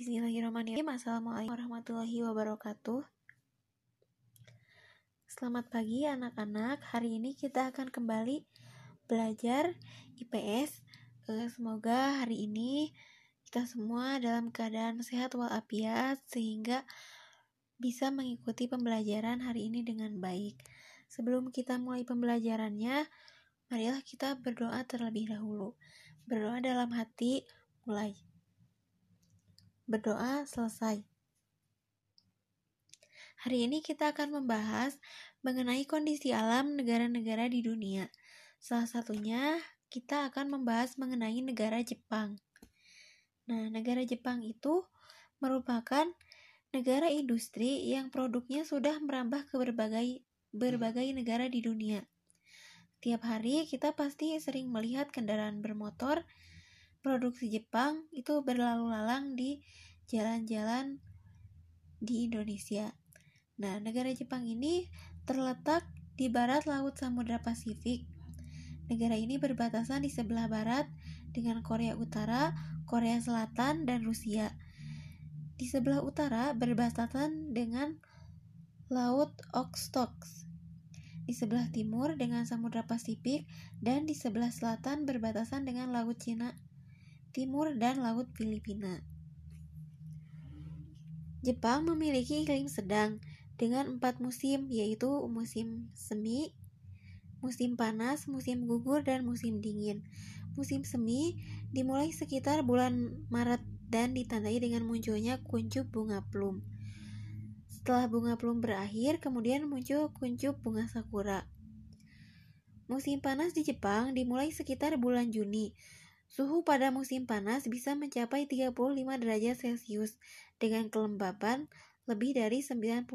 Bismillahirrahmanirrahim. Assalamualaikum warahmatullahi wabarakatuh. Selamat pagi anak-anak. Hari ini kita akan kembali belajar IPS. Eh, semoga hari ini kita semua dalam keadaan sehat walafiat sehingga bisa mengikuti pembelajaran hari ini dengan baik. Sebelum kita mulai pembelajarannya, marilah kita berdoa terlebih dahulu. Berdoa dalam hati mulai berdoa selesai. Hari ini kita akan membahas mengenai kondisi alam negara-negara di dunia. Salah satunya kita akan membahas mengenai negara Jepang. Nah, negara Jepang itu merupakan negara industri yang produknya sudah merambah ke berbagai berbagai negara di dunia. Tiap hari kita pasti sering melihat kendaraan bermotor produksi Jepang itu berlalu lalang di jalan-jalan di Indonesia. Nah, negara Jepang ini terletak di barat Laut Samudra Pasifik. Negara ini berbatasan di sebelah barat dengan Korea Utara, Korea Selatan, dan Rusia. Di sebelah utara berbatasan dengan Laut Okhotsk. Di sebelah timur dengan Samudra Pasifik dan di sebelah selatan berbatasan dengan Laut Cina Timur, dan Laut Filipina. Jepang memiliki iklim sedang dengan empat musim, yaitu musim semi, musim panas, musim gugur, dan musim dingin. Musim semi dimulai sekitar bulan Maret dan ditandai dengan munculnya kuncup bunga plum. Setelah bunga plum berakhir, kemudian muncul kuncup bunga sakura. Musim panas di Jepang dimulai sekitar bulan Juni. Suhu pada musim panas bisa mencapai 35 derajat Celcius dengan kelembaban lebih dari 90%.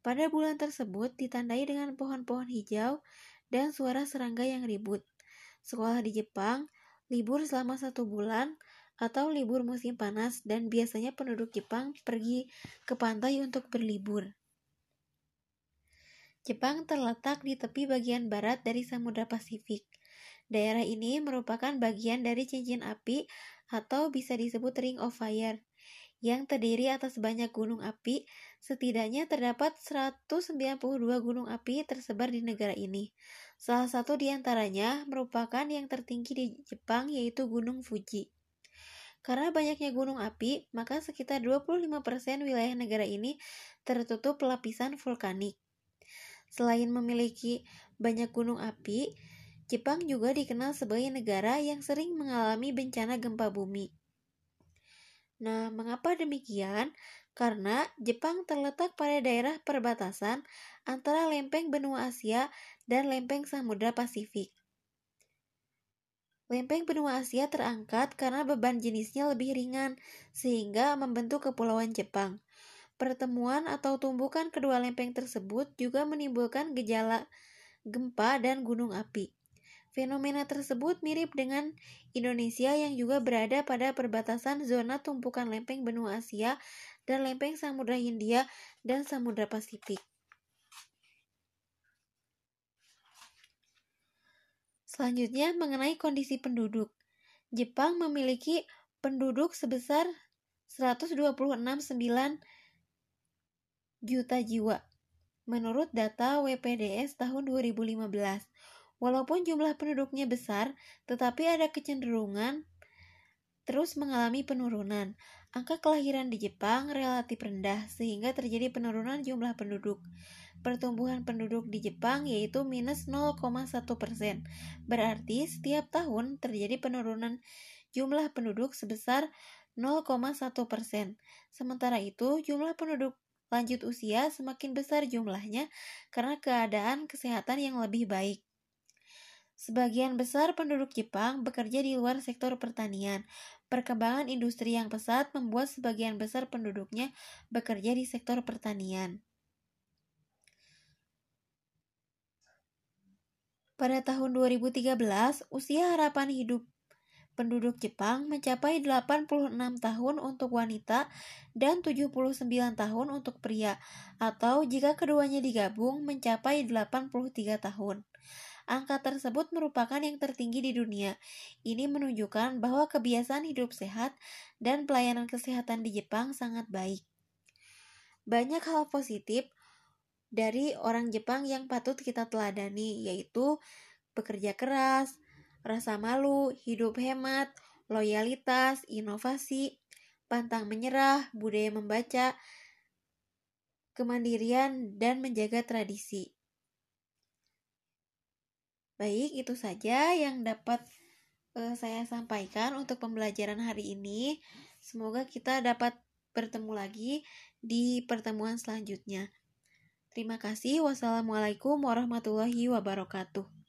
Pada bulan tersebut ditandai dengan pohon-pohon hijau dan suara serangga yang ribut. Sekolah di Jepang libur selama satu bulan atau libur musim panas dan biasanya penduduk Jepang pergi ke pantai untuk berlibur. Jepang terletak di tepi bagian barat dari Samudra Pasifik. Daerah ini merupakan bagian dari cincin api atau bisa disebut Ring of Fire yang terdiri atas banyak gunung api. Setidaknya terdapat 192 gunung api tersebar di negara ini. Salah satu di antaranya merupakan yang tertinggi di Jepang yaitu Gunung Fuji. Karena banyaknya gunung api, maka sekitar 25% wilayah negara ini tertutup lapisan vulkanik. Selain memiliki banyak gunung api, Jepang juga dikenal sebagai negara yang sering mengalami bencana gempa bumi. Nah, mengapa demikian? Karena Jepang terletak pada daerah perbatasan antara lempeng benua Asia dan lempeng Samudra Pasifik. Lempeng benua Asia terangkat karena beban jenisnya lebih ringan, sehingga membentuk Kepulauan Jepang. Pertemuan atau tumbukan kedua lempeng tersebut juga menimbulkan gejala gempa dan gunung api. Fenomena tersebut mirip dengan Indonesia yang juga berada pada perbatasan zona tumpukan lempeng benua Asia dan lempeng Samudra Hindia dan Samudra Pasifik. Selanjutnya mengenai kondisi penduduk. Jepang memiliki penduduk sebesar 126,9 juta jiwa menurut data WPDS tahun 2015. Walaupun jumlah penduduknya besar, tetapi ada kecenderungan terus mengalami penurunan. Angka kelahiran di Jepang relatif rendah sehingga terjadi penurunan jumlah penduduk. Pertumbuhan penduduk di Jepang yaitu minus 0,1 persen. Berarti setiap tahun terjadi penurunan jumlah penduduk sebesar 0,1 persen. Sementara itu, jumlah penduduk lanjut usia semakin besar jumlahnya karena keadaan kesehatan yang lebih baik. Sebagian besar penduduk Jepang bekerja di luar sektor pertanian. Perkembangan industri yang pesat membuat sebagian besar penduduknya bekerja di sektor pertanian. Pada tahun 2013, usia harapan hidup penduduk Jepang mencapai 86 tahun untuk wanita dan 79 tahun untuk pria, atau jika keduanya digabung mencapai 83 tahun. Angka tersebut merupakan yang tertinggi di dunia. Ini menunjukkan bahwa kebiasaan hidup sehat dan pelayanan kesehatan di Jepang sangat baik. Banyak hal positif dari orang Jepang yang patut kita teladani, yaitu bekerja keras, rasa malu, hidup hemat, loyalitas, inovasi, pantang menyerah, budaya membaca, kemandirian, dan menjaga tradisi. Baik, itu saja yang dapat uh, saya sampaikan untuk pembelajaran hari ini. Semoga kita dapat bertemu lagi di pertemuan selanjutnya. Terima kasih. Wassalamualaikum warahmatullahi wabarakatuh.